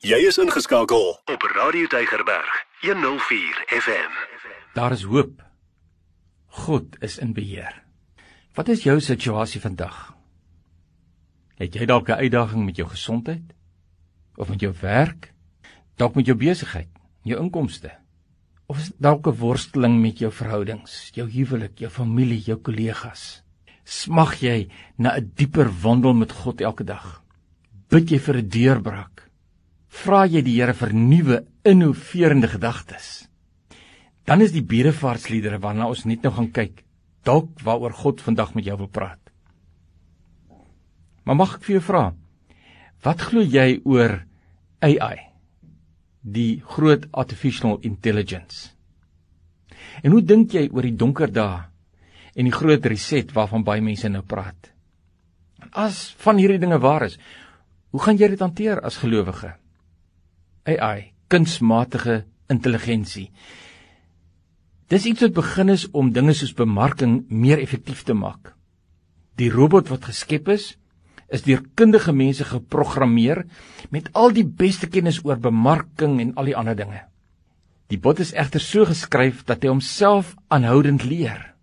Jy is ingeskakel op Radio Tygerberg 104 FM. Daar is hoop. God is in beheer. Wat is jou situasie vandag? Het jy dalk 'n uitdaging met jou gesondheid? Of met jou werk? Dalk met jou besigheid, jou inkomste? Of is dalk 'n worsteling met jou verhoudings, jou huwelik, jou familie, jou kollegas? Smag jy na 'n dieper wandel met God elke dag? Bid jy vir 'n deurbraak? Vra jy die Here vir nuwe, innoverende gedagtes? Dan is die bedevaartsliedere waarna ons net nou gaan kyk, dalk waaroor God vandag met jou wil praat. Maar mag ek vir jou vra, wat glo jy oor AI? Die groot artificial intelligence. En hoe dink jy oor die donker dae en die groot reset waarvan baie mense nou praat? As van hierdie dinge waar is, hoe gaan jy dit hanteer as gelowige? AI, kunsmatige intelligensie. Dis iets wat begin is om dinge soos bemarking meer effektief te maak. Die robot wat geskep is, is deur kundige mense geprogrammeer met al die beste kennis oor bemarking en al die ander dinge. Die bot is egter so geskryf dat hy homself aanhoudend leer.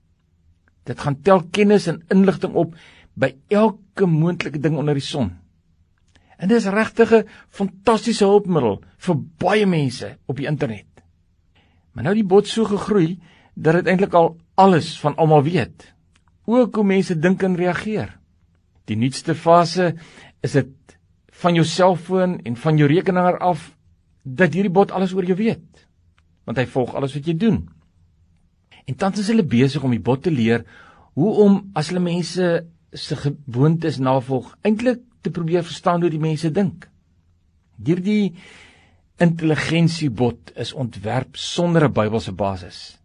Dit gaan tel kennis en inligting op by elke moontlike ding onder die son. En dis regtig 'n fantastiese hulpmiddel vir baie mense op die internet. Maar nou die bot so gegroei dat dit eintlik al alles van almal weet. Ook hoe mense dink en reageer. Die nuutste fase is dit van jou selfoon en van jou rekenaar af dat hierdie bot alles oor jou weet. Want hy volg alles wat jy doen. En tans is hulle besig om die bot te leer hoe om as hulle mense se gewoontes navolg, eintlik te probeer verstaan hoe die mense dink. Hierdie intelligensiebot is ontwerp sonder 'n Bybelse basis.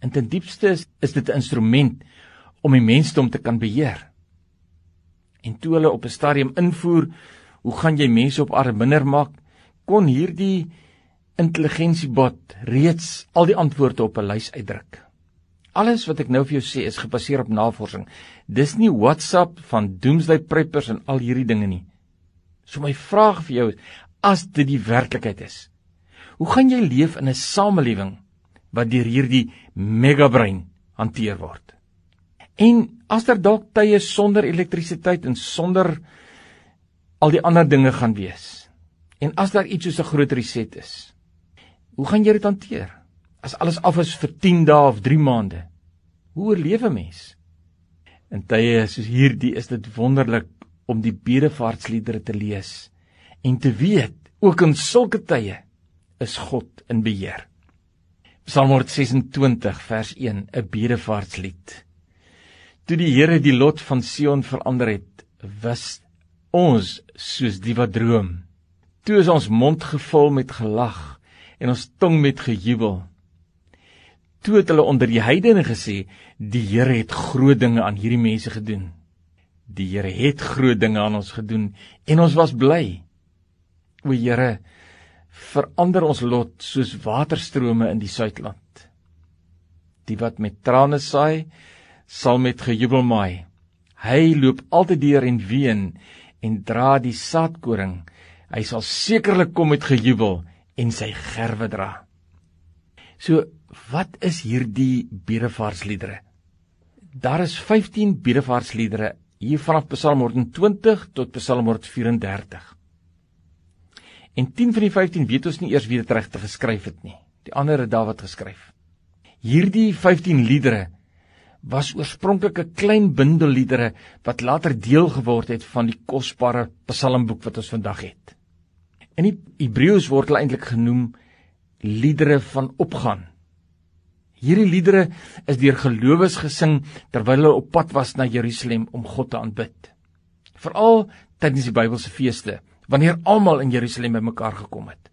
In ten diepste is, is dit 'n instrument om die mensdom te kan beheer. En toe hulle op 'n stadium invoer, hoe gaan jy mense op aarde minder maak? Kon hierdie intelligensiebot reeds al die antwoorde op 'n lys uitdruk. Alles wat ek nou vir jou sê is gebaseer op navorsing. Dis nie WhatsApp van doomsday preppers en al hierdie dinge nie. So my vraag vir jou is, as dit die werklikheid is, hoe gaan jy leef in 'n samelewing wat deur hierdie megabrein hanteer word? En as daar dalk tye sonder elektrisiteit en sonder al die ander dinge gaan wees. En as daar iets soos 'n groot reset is, hoe gaan jy dit hanteer? As alles af is vir 10 dae of 3 maande, hoe oorleef 'n mens? In tye soos hierdie is dit wonderlik om die bedevaartsliedere te lees en te weet ook in sulke tye is God in beheer. Psalm 126 vers 1, 'n bedevaartslied. Toe die Here die lot van Sion verander het, was ons soos die wat droom. Toe is ons mond gevul met gelag en ons tong met gejubel. Toe het hulle onder die heidene gesê, die Here het groot dinge aan hierdie mense gedoen. Die Here het groot dinge aan ons gedoen en ons was bly. O Here, verander ons lot soos waterstrome in die suidland. Die wat met trane saai, sal met gejubel maai. Hy loop altyd deur en ween en dra die saadkoring. Hy sal sekerlik kom met gejubel en sy gerwe dra. So wat is hierdie bedevaartsliedere? Daar is 15 bedevaartsliedere hier vanaf Psalm 120 tot Psalm 134. En 10 van die 15 weet ons nie eers wie dit regtig geskryf het nie. Die ander het Dawid geskryf. Hierdie 15 liedere was oorspronklik 'n klein bundel liedere wat later deel geword het van die kosbare Psalmboek wat ons vandag het. In die Hebreëus word hulle eintlik genoem liedere van opgaan. Hierdie liedere is deur gelowiges gesing terwyl hulle op pad was na Jerusalem om God te aanbid. Veral tydens die Bybelse feeste, wanneer almal in Jerusalem bymekaar gekom het.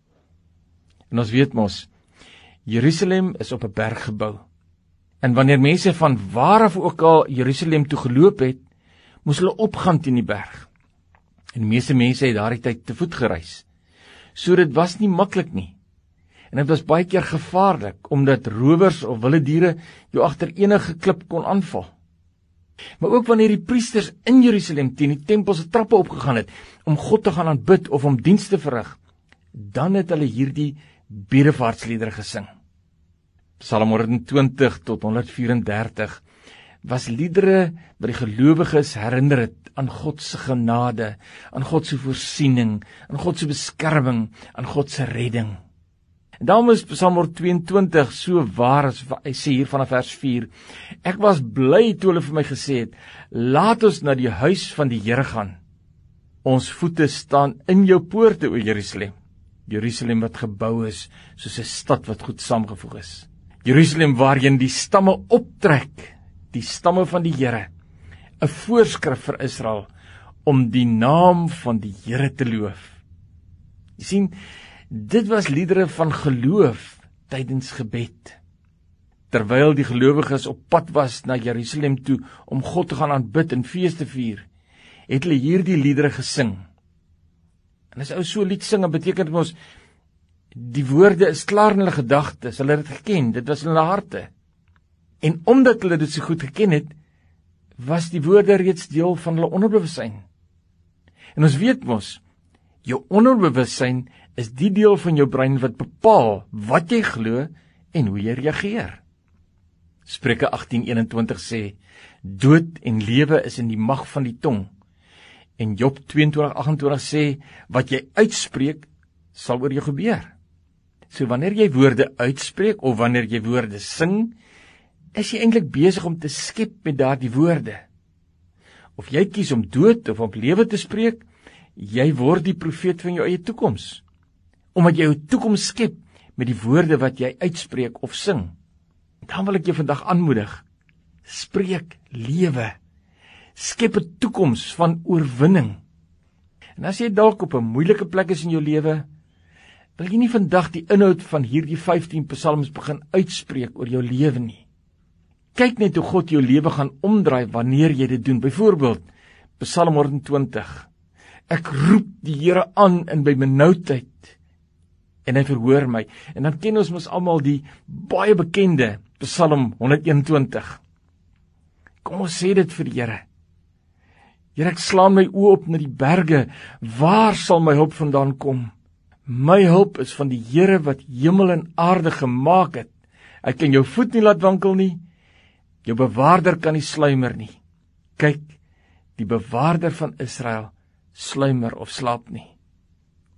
En ons weet mos Jerusalem is op 'n berg gebou. En wanneer mense van waar af ook al Jerusalem toe geloop het, moes hulle opgaan teen die berg. En die meeste mense het daardie tyd te voet gereis. So dit was nie maklik nie. En dit was baie keer gevaarlik omdat rowers of wilde diere jou agter enige klip kon aanval. Maar ook wanneer die priesters in Jerusalem teen die tempel se trappe opgegaan het om God te gaan aanbid of om dienste te verrig, dan het hulle hierdie bedevaartsliedere gesing. Psalm 120 tot 134 was liedere wat die gelowiges herinner het aan God se genade, aan God se voorsiening, aan God se beskerming, aan God se redding. En daarom is Psalm 22 so waar as hy sê hier vanaf vers 4. Ek was bly toe hulle vir my gesê het: "Laat ons na die huis van die Here gaan." Ons voete staan in jou poorte, o Jerusalem. Jerusalem wat gebou is soos 'n stad wat goed saamgevoeg is. Jerusalem waarheen die stamme optrek, die stamme van die Here, 'n voorskrif vir Israel om die naam van die Here te loof. Jy sien, Dit was liedere van geloof tydens gebed. Terwyl die gelowiges op pad was na Jerusalem toe om God te gaan aanbid en feeste vier, het hulle hierdie liedere gesing. En as ou so lied sing, beteken dit mos die woorde is klaar in hulle gedagtes, hulle het dit geken, dit was in hulle harte. En omdat hulle dit so goed geken het, was die woorde reeds deel van hulle onderbewussyn. En ons weet mos, jou onderbewussyn is die deel van jou brein wat bepaal wat jy glo en hoe jy reageer. Spreuke 18:21 sê: Dood en lewe is in die mag van die tong. En Job 22:28 sê: Wat jy uitspreek, sal oor jou gebeur. So wanneer jy woorde uitspreek of wanneer jy woorde sing, is jy eintlik besig om te skep met daardie woorde. Of jy kies om dood of om lewe te spreek, jy word die profeet van jou eie toekoms omdat jy jou toekoms skep met die woorde wat jy uitspreek of sing. Dan wil ek jou vandag aanmoedig. Spreek lewe. Skep 'n toekoms van oorwinning. En as jy dalk op 'n moeilike plek is in jou lewe, wil jy nie vandag die inhoud van hierdie 15 psalms begin uitspreek oor jou lewe nie. Kyk net hoe God jou lewe gaan omdraai wanneer jy dit doen. Byvoorbeeld, Psalm 120. Ek roep die Here aan in my noudheid en hy verhoor my. En dan ken ons mos almal die baie bekende Psalm 121. Kom ons sê dit vir die Here. Here, ek slaan my oë op na die berge. Waar sal my hulp vandaan kom? My hulp is van die Here wat hemel en aarde gemaak het. Hy kan jou voet nie laat wankel nie. Jou bewaarder kan nie sluimer nie. Kyk, die bewaarder van Israel sluimer of slaap nie.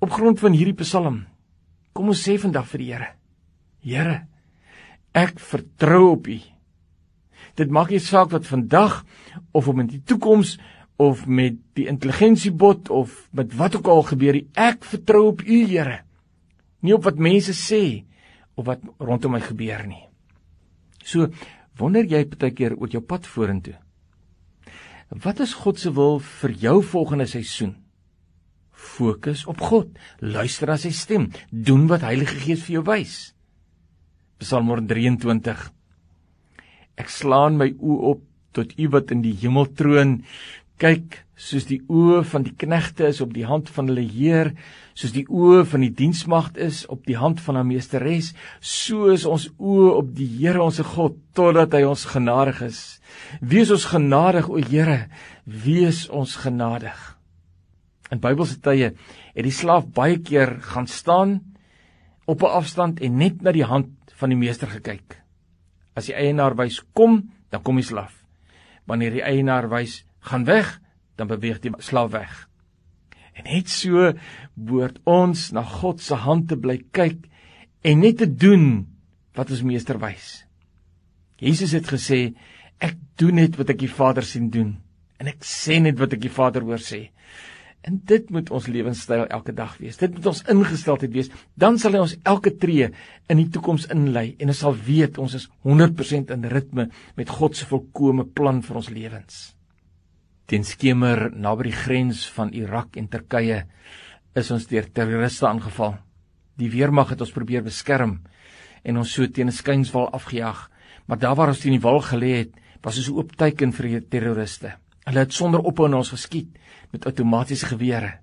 Op grond van hierdie Psalm Kom ons sê vandag vir die Here. Here, ek vertrou op U. Dit maak nie saak wat vandag of om in die toekoms of met die intelligensiebot of met wat ook al gebeur. Ek vertrou op U, Here. Nie op wat mense sê of wat rondom my gebeur nie. So wonder jy partykeer oor jou pad vorentoe. Wat is God se wil vir jou volgende seisoen? Fokus op God. Luister na sy stem. Doen wat Heilige Gees vir jou wys. Psalm 23. Ek slaan my oë op tot U wat in die hemel troon. Kyk, soos die oë van die knegte is op die hand van hulle Heer, soos die oë van die diensmagd is op die hand van haar meesteres, so is ons oë op die Here ons God totdat hy ons genadig is. Wees ons genadig o Here, wees ons genadig. In Bybelse tye het die slaaf baie keer gaan staan op 'n afstand en net na die hand van die meester gekyk. As die eienaar wys kom, dan kom die slaaf. Wanneer die eienaar wys gaan weg, dan beweeg die slaaf weg. En net so behoort ons na God se hand te bly kyk en net te doen wat ons meester wys. Jesus het gesê, ek doen net wat ek die Vader sien doen en ek sê net wat ek die Vader hoor sê. En dit moet ons lewenstyl elke dag wees. Dit moet ons ingesteldheid wees. Dan sal hy ons elke tree in die toekoms inlei en ons sal weet ons is 100% in ritme met God se volkomme plan vir ons lewens. Teen skemer naby die grens van Irak en Turkye is ons deur terroriste aangeval. Die weermag het ons probeer beskerm en ons so teen 'n skynswal afgejaag, maar daar waar ons teen die wal gelê het, was ons oop teiken vir die terroriste. Hulle het sonder ophou na ons geskiet met outomatiese gewere.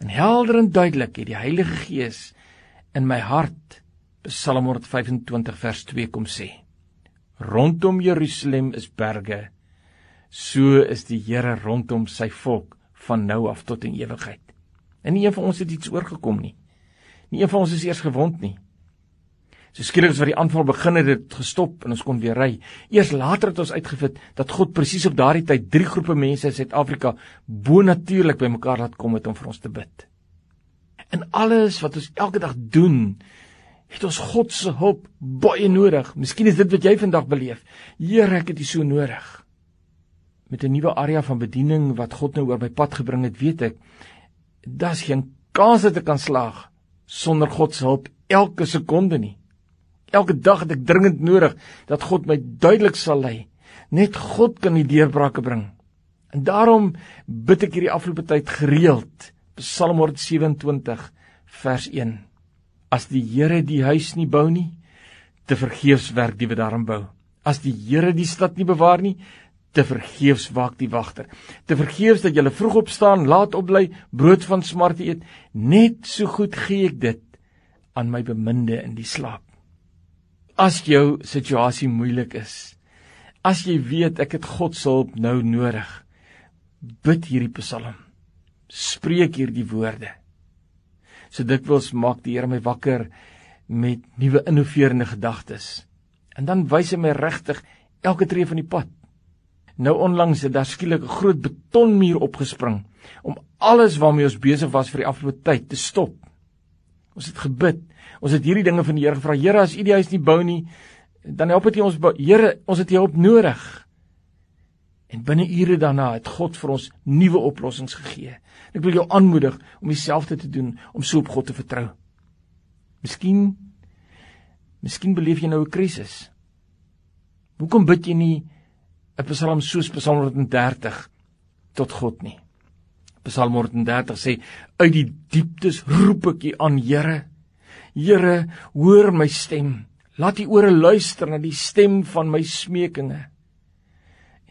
En helder en duidelik het die Heilige Gees in my hart Psalm 125 vers 2 kom sê. Rondom Jerusalem is berge, so is die Here rondom sy volk van nou af tot in ewigheid. En nie een van ons het iets oorgekom nie. Nie een van ons is eers gewond nie. So skielik as wat die aanval begin het, het gestop en ons kon weer ry. Eers later het ons uitgevind dat God presies op daardie tyd drie groepe mense in Suid-Afrika bonatuurlik bymekaar laat kom het om vir ons te bid. En alles wat ons elke dag doen, het ons God se hulp baie nodig. Miskien is dit wat jy vandag beleef. Here, ek het U so nodig. Met 'n nuwe area van bediening wat God nou oor my pad gebring het, weet ek daar's geen kans dat ek kan slaag sonder God se hulp elke sekonde nie. Elke dag het ek dringend nodig dat God my duidelik sal lei. Net God kan die deurbrake bring. En daarom bid ek hierdie afgelope tyd gereeld. Psalm 127 vers 1. As die Here die huis nie bou nie, te vergeefs werk die wat daarin bou. As die Here die stad nie bewaar nie, te vergeefs waak die wagter. Te vergeefs dat jy vroeg opstaan, laat opbly, brood van smarte eet, net so goed gee ek dit aan my beminde in die slaap. As jou situasie moeilik is, as jy weet ek het God se hulp nou nodig, bid hierdie Psalm. Spreek hierdie woorde. So dikwels maak die Here my wakker met nuwe innoverende gedagtes. En dan wys hy my regtig elke tree van die pad. Nou onlangs het daar skielik 'n groot betonmuur opgespring om alles waarmee ons besig was vir die afgelope tyd te stop. Ons het gebid. Ons het hierdie dinge van die Here gevra. Here, as U die huis nie bou nie, dan help dit ons Here, ons het U hulp nodig. En binne ure daarna het God vir ons nuwe oplossings gegee. Ek wil jou aanmoedig om dieselfde te doen, om so op God te vertrou. Miskien miskien beleef jy nou 'n krisis. Hoekom bid jy nie 'n Psalm soos Psalm 130 tot God nie. Psalm 130 sê uit die dieptes roep ek U aan Here. Here, hoor my stem. Laat U ore luister na die stem van my smekinge.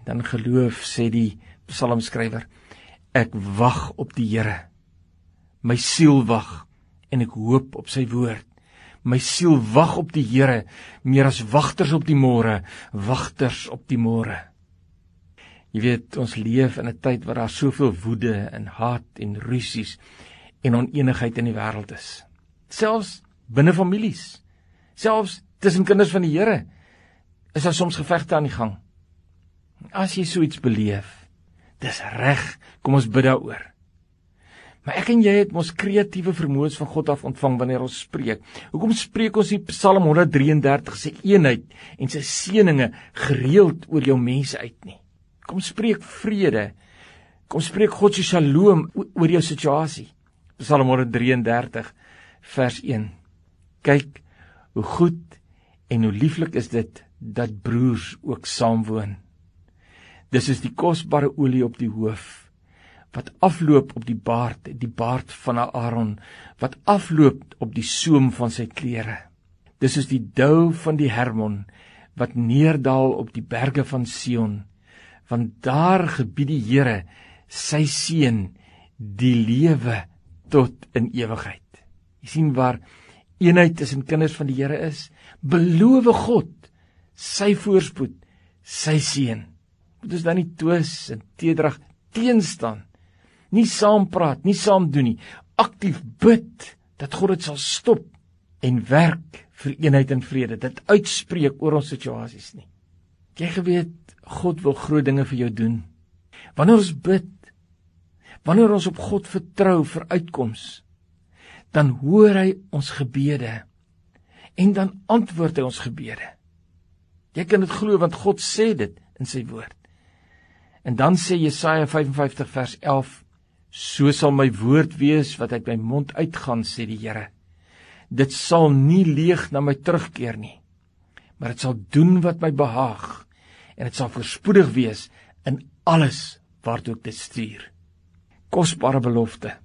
En dan geloof sê die psalmskrywer, ek wag op die Here. My siel wag en ek hoop op sy woord. My siel wag op die Here meer as wagters op die môre, wagters op die môre. Jy weet, ons leef in 'n tyd waar daar soveel woede en haat en rusies en onenigheid in die wêreld is. Selfs binne families. Selfs tussen kinders van die Here is daar soms gevegte aan die gang. As jy so iets beleef, dis reg, kom ons bid daaroor. Maar ek en jy het mos kreatiewe vermoëns van God af ontvang wanneer ons spreek. Hoekom spreek ons nie Psalm 133 se eenheid en sy seënings gereeld oor jou mense uit nie? Kom spreek vrede. Kom spreek God se shalom oor jou situasie. Psalm 133 vers 1. Kyk hoe goed en hoe lieflik is dit dat broers ook saam woon. Dis is die kosbare olie op die hoof wat afloop op die baard, die baard van Aaron wat afloop op die soem van sy klere. Dis is die dou van die Hermon wat neerdal op die berge van Sion want daar gebied die Here sy seën die lewe tot in ewigheid. Jy sien waar eenheid tussen kinders van die Here is, beloof God sy voorspoed, sy seën. Moet ons dan nie twis en teedrag teenstaan. Nie saam praat, nie saam doen nie. Aktief bid dat God dit sal stop en werk vir eenheid en vrede. Dit uitspreek oor ons situasies nie. Jy geweet God wil groot dinge vir jou doen. Wanneer ons bid, wanneer ons op God vertrou vir uitkoms, dan hoor hy ons gebede en dan antwoord hy ons gebede. Jy kan dit glo want God sê dit in sy woord. En dan sê Jesaja 55 vers 11: So sal my woord wees wat uit my mond uitgaan, sê die Here. Dit sal nie leeg na my terugkeer nie, maar dit sal doen wat my behaag en dit sal voorspoedig wees in alles waartoe ek dit stuur. Kosbare belofte.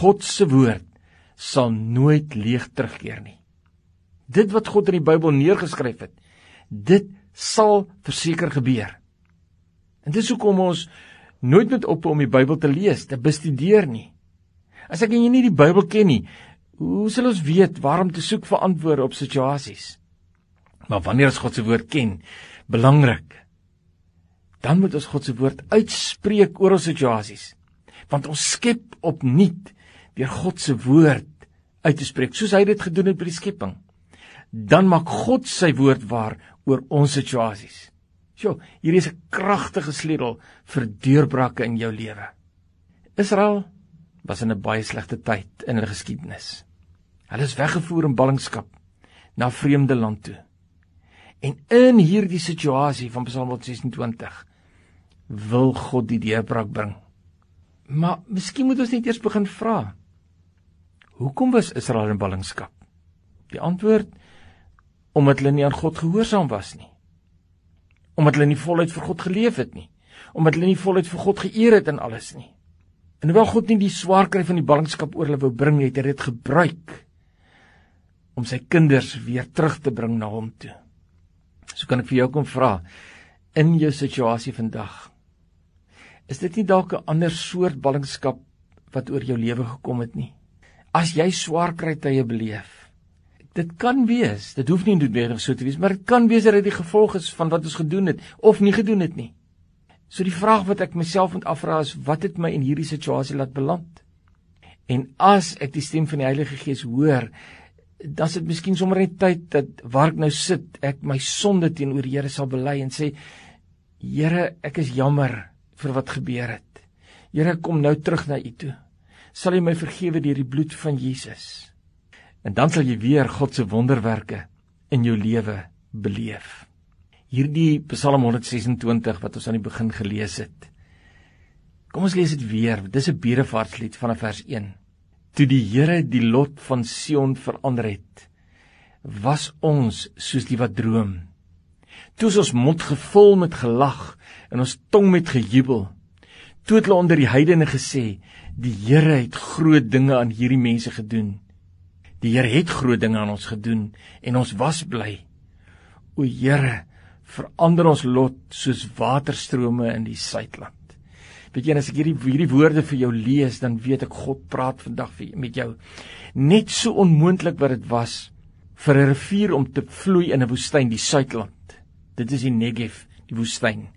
God se woord sal nooit leeg terugkeer nie. Dit wat God in die Bybel neergeskryf het, dit sal verseker gebeur. En dis hoekom ons nooit moet ophou om die Bybel te lees, te bestudeer nie. As ek en jy nie die Bybel ken nie, hoe sal ons weet waarom te soek vir antwoorde op situasies? Maar wanneer ons God se woord ken, belangrik. Dan moet ons God se woord uitspreek oor ons situasies. Want ons skep opnuut deur God se woord uit te spreek soos hy dit gedoen het by die skepping, dan maak God sy woord waar oor ons situasies. Sjoe, hier is 'n kragtige sleutel vir deurbrake in jou lewe. Israel was in 'n baie slegte tyd in hulle geskiedenis. Hulle is weggevoer in ballingskap na vreemde land toe. En in hierdie situasie van Psalm 126 wil God die deurbraak bring. Maar miskien moet ons net eers begin vra. Hoekom was Israel in ballingskap? Die antwoord omdat hulle nie aan God gehoorsaam was nie. Omdat hulle nie voluit vir God geleef het nie. Omdat hulle nie voluit vir God geëer het in alles nie. En hoewel God nie die swaar kry van die ballingskap oor hulle wou bring het, het hy dit gebruik om sy kinders weer terug te bring na hom toe. So kan ek vir jou kom vra in jou situasie vandag. Is dit nie dalk 'n ander soort ballingskap wat oor jou lewe gekom het nie? As jy swaar kry tye beleef. Dit kan wees, dit hoef nie noodwendig so te wees, maar dit kan wees dat dit die gevolg is van wat ons gedoen het of nie gedoen het nie. So die vraag wat ek myself moet afvra is, wat het my in hierdie situasie laat beland? En as ek die stem van die Heilige Gees hoor, dan is dit miskien sommer net tyd dat waar ek nou sit, ek my sonde teenoor die Here sal bely en sê Here, ek is jammer vir wat gebeur het. Here, kom nou terug na U toe. Sal U my vergewe deur die bloed van Jesus? En dan sal jy weer God se wonderwerke in jou lewe beleef. Hierdie Psalm 126 wat ons aan die begin gelees het. Kom ons lees dit weer. Dis 'n bedevaartslied vanaf vers 1 toe die Here die lot van Sion verander het, was ons soos die wat droom. Toe ons mond gevul met gelag en ons tong met gejubel. Toe het hulle onder die heidene gesê, die Here het groot dinge aan hierdie mense gedoen. Die Here het groot dinge aan ons gedoen en ons was bly. O Here, verander ons lot soos waterstrome in die suidland. Weet jy, as ek hierdie hierdie woorde vir jou lees, dan weet ek God praat vandag vir met jou. Net so onmoontlik wat dit was vir 'n rivier om te vloei in 'n woestyn, die Suidland. Dit is die Negev, die woestyn.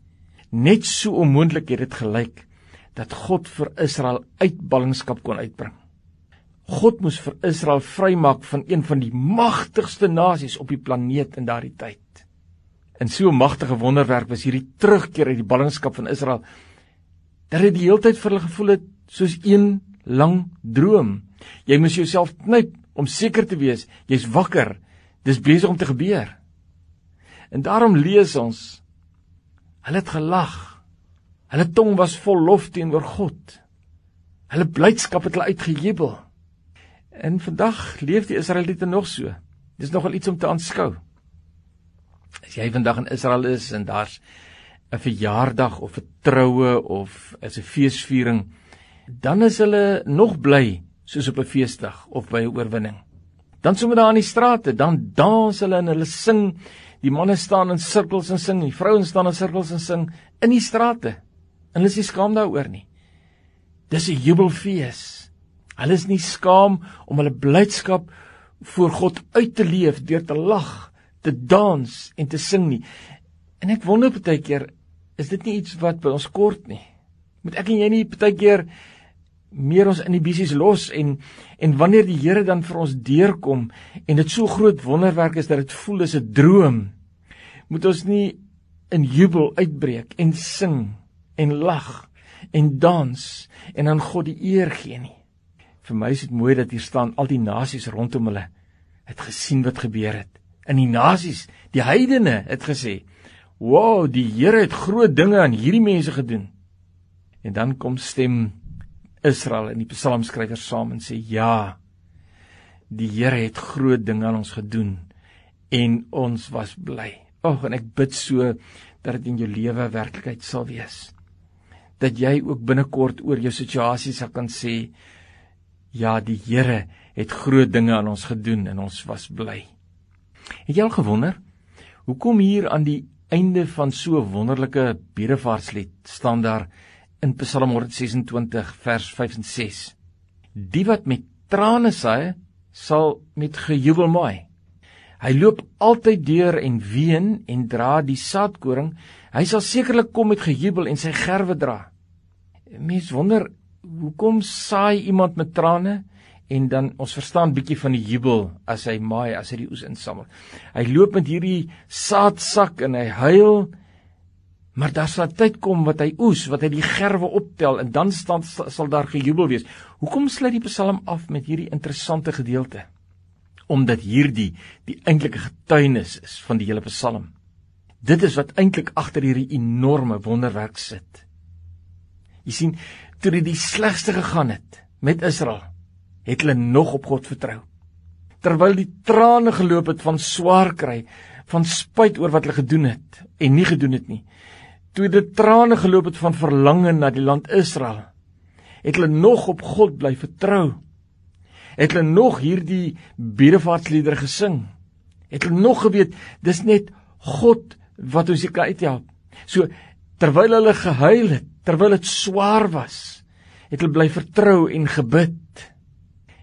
Net so onmoontlik het dit gelyk dat God vir Israel uit ballingskap kon uitbring. God moes vir Israel vrymaak van een van die magtigste nasies op die planeet in daardie tyd. In so 'n magtige wonderwerk was hierdie terugkeer uit die ballingskap van Israel dat dit die hele tyd vir hulle gevoel het soos een lang droom. Jy moet jouself knyp om seker te wees jy's wakker. Dis besig om te gebeur. En daarom lees ons hulle het gelag. Hulle tong was vol lof teenoor God. Hulle blydskap het hulle uitgejubel. En vandag leef die Israeliete nog so. Dis nogal iets om te aanskou. As jy vandag in Israel is en daar's 'n verjaardag of 'n troue of as 'n feesviering, dan is hulle nog bly soos op 'n feesdag of by 'n oorwinning. Dan sommer daar in die strate, dan dans hulle en hulle sing. Die manne staan in sirkels en sing, die vrouens staan in sirkels en sing in die strate. En hulle is nie skaam daaroor nie. Dis 'n jubelfees. Hulle is nie skaam om hulle blydskap voor God uit te leef deur te lag, te dans en te sing nie. En ek wonder baie keer is dit nie iets wat by ons kort nie. Moet ek en jy nie partykeer meer ons inhibisies los en en wanneer die Here dan vir ons deurkom en dit so groot wonderwerk is dat dit voel as 'n droom, moet ons nie in jubel uitbreek en sing en lag en dans en aan God die eer gee nie. Vir my is dit mooi dat hier staan al die nasies rondom hulle het gesien wat gebeur het. In die nasies, die heidene het gesê, "Wow, die Here het groot dinge aan hierdie mense gedoen." En dan kom stem Israel in die psalmskrywer saam en sê, "Ja, die Here het groot dinge aan ons gedoen en ons was bly." Ag, en ek bid so dat dit in jou lewe werklikheid sal wees. Dat jy ook binnekort oor jou situasie sal kan sê, "Ja, die Here het groot dinge aan ons gedoen en ons was bly." Het jy al gewonder hoekom hier aan die einde van so 'n wonderlike bedevaartslied staan daar in Psalm 126 vers 5 en 6. Die wat met trane saai, sal met gejubel maai. Hy loop altyd deur en ween en dra die saadkoring. Hy sal sekerlik kom met gejubel en sy gerwe dra. Mens wonder hoekom saai iemand met trane en dan ons verstaan bietjie van die jubel as hy maai, as hy die oes insamel. Hy loop met hierdie saadsak en hy huil. Maar daar sal tyd kom wat hy oes, wat hy die gerwe optel en dan staan sal daar gejubel wees. Hoekom sluit die Psalm af met hierdie interessante gedeelte? Omdat hierdie die eintlike getuienis is van die hele Psalm. Dit is wat eintlik agter hierdie enorme wonderwerk sit. Jy sien, toe dit die slegste gegaan het met Israel, het hulle nog op God vertrou. Terwyl die trane geloop het van swaar kry, van spyt oor wat hulle gedoen het en nie gedoen het nie. Toe dit trane geloop het van verlange na die land Israel, het hulle nog op God bly vertrou. Het hulle nog hierdie bedevaartsliedere gesing. Het hulle nog geweet dis net God wat ons hier kan uithelp. So terwyl hulle gehuil het, terwyl dit swaar was, het hulle bly vertrou en gebid.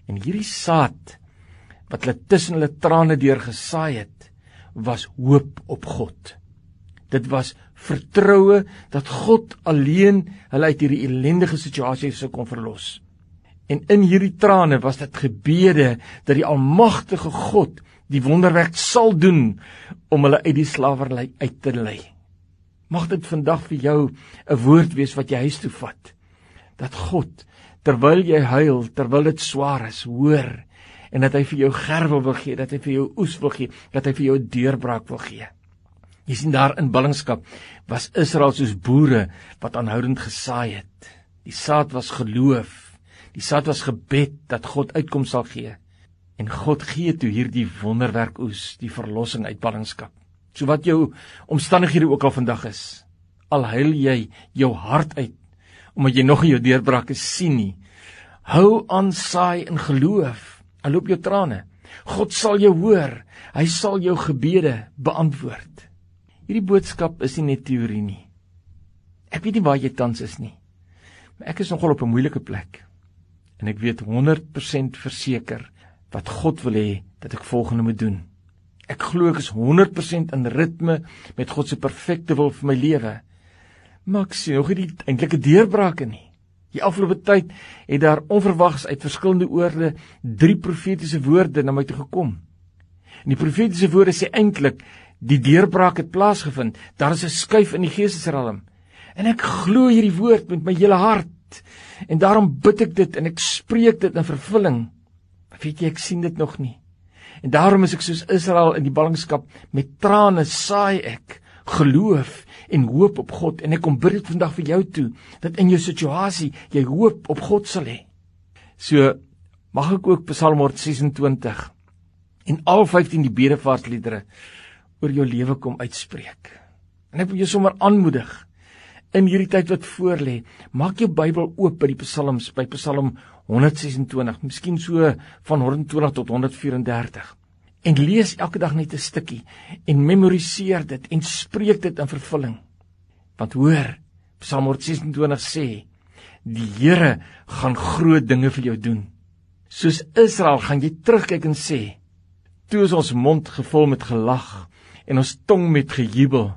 En hierdie saad wat hulle tussen hulle trane deur gesaai het, was hoop op God. Dit was vertroue dat God alleen hulle uit hierdie ellendige situasie sou kon verlos. En in hierdie trane was dit gebede dat die almagtige God die wonderwerk sal doen om hulle uit die slawerny uit te lei. Mag dit vandag vir jou 'n woord wees wat jy huis toe vat. Dat God terwyl jy huil, terwyl dit swaar is, hoor en dat hy vir jou gerwe wil gee, dat hy vir jou oes wil gee, dat hy vir jou 'n deurbraak wil gee. Jy sien daar in ballingskap was Israel soos boere wat aanhoudend gesaai het. Die saad was geloof. Die saad was gebed dat God uitkoms sal gee. En God gee toe hierdie wonderwerk oes, die verlossing uit ballingskap. So wat jou omstandighede ook al vandag is, al huil jy jou hart uit omdat jy nog nie jou deurbrake sien nie. Hou aan saai in geloof. Al loop jou trane. God sal jou hoor. Hy sal jou gebede beantwoord. Hierdie boodskap is nie net teorie nie. Ek weet nie waar jy tans is nie. Maar ek is nogal op 'n moeilike plek. En ek weet 100% verseker wat God wil hê dat ek volgende moet doen. Ek glo ek is 100% in ritme met God se perfekte wil vir my lewe. Maar ek sien nog nie die eintlike deurbrake nie. Die afgelope tyd het daar onverwags uit verskillende oorde drie profetiese woorde na my toe gekom. En die profetiese woorde sê eintlik die deurbraak het plaasgevind. Daar is 'n skuif in die geestesriem. En ek glo hierdie woord met my hele hart. En daarom bid ek dit en ek spreek dit in vervulling. Maar weet jy, ek sien dit nog nie. En daarom is ek soos Israel in die ballingskap met trane saai ek geloof en hoop op God en ek kom bid vandag vir jou toe dat in jou situasie jy hoop op God sal hê. So mag ek ook Psalm 126 en al 15 die bedevaartliedere oor jou lewe kom uitspreek. En ek wil jou sommer aanmoedig in hierdie tyd wat voorlê, maak jou Bybel oop by die Psalms by Psalm 126, miskien so van 120 tot 134 en lees elke dag net 'n stukkie en memoriseer dit en spreek dit in vervulling. Want hoor, Psalm 126 sê, die Here gaan groot dinge vir jou doen. Soos Israel gaan jy terugkyk en sê, toe is ons mond gevul met gelag en ons tong met gejubel.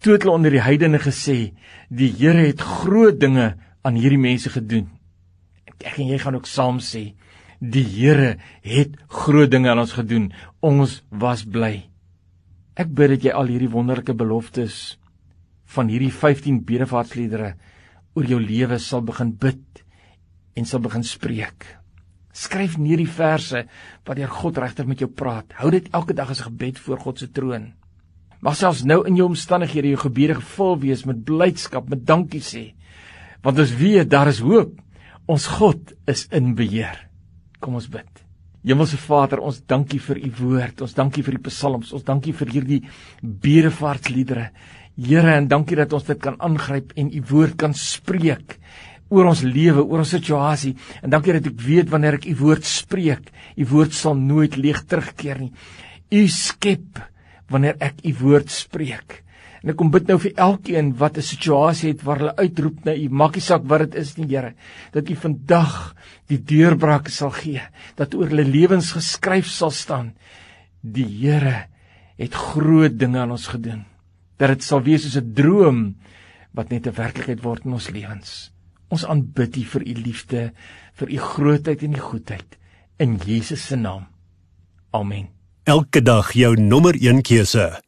Toe het hulle onder die heidene gesê, die Here het groot dinge aan hierdie mense gedoen. Ek en jy gaan ook saam sê, Die Here het groot dinge aan ons gedoen. Ons was bly. Ek bid dat jy al hierdie wonderlike beloftes van hierdie 15 bedevaartliedere oor jou lewe sal begin bid en sal begin spreek. Skryf neer die verse wat deur God regter met jou praat. Hou dit elke dag as 'n gebed voor God se troon. Mag selfs nou in jou omstandighede jou gebede gevul wees met blydskap, met dankie sê. Want ons weet daar is hoop. Ons God is in beheer. Kom ons bid. Hemelse Vader, ons dankie vir u woord. Ons dankie vir die psalms. Ons dankie vir hierdie bedevaartsliedere. Here, en dankie dat ons dit kan aangryp en u woord kan spreek oor ons lewe, oor ons situasie. En dankie dat ek weet wanneer ek u woord spreek, u woord sal nooit leeg terugkeer nie. U skep wanneer ek u woord spreek. En ek kom bid nou vir elkeen wat 'n situasie het waar hulle uitroep na U, maakie saak wat dit is nie, Here, dat U vandag die deurbrake sal gee, dat oor hulle lewens geskryf sal staan. Die Here het groot dinge aan ons gedoen. Dat dit sal wees soos 'n droom wat net 'n werklikheid word in ons lewens. Ons aanbid U vir U liefde, vir U grootheid en U goedheid in Jesus se naam. Amen. Elke dag jou nommer 1 keuse.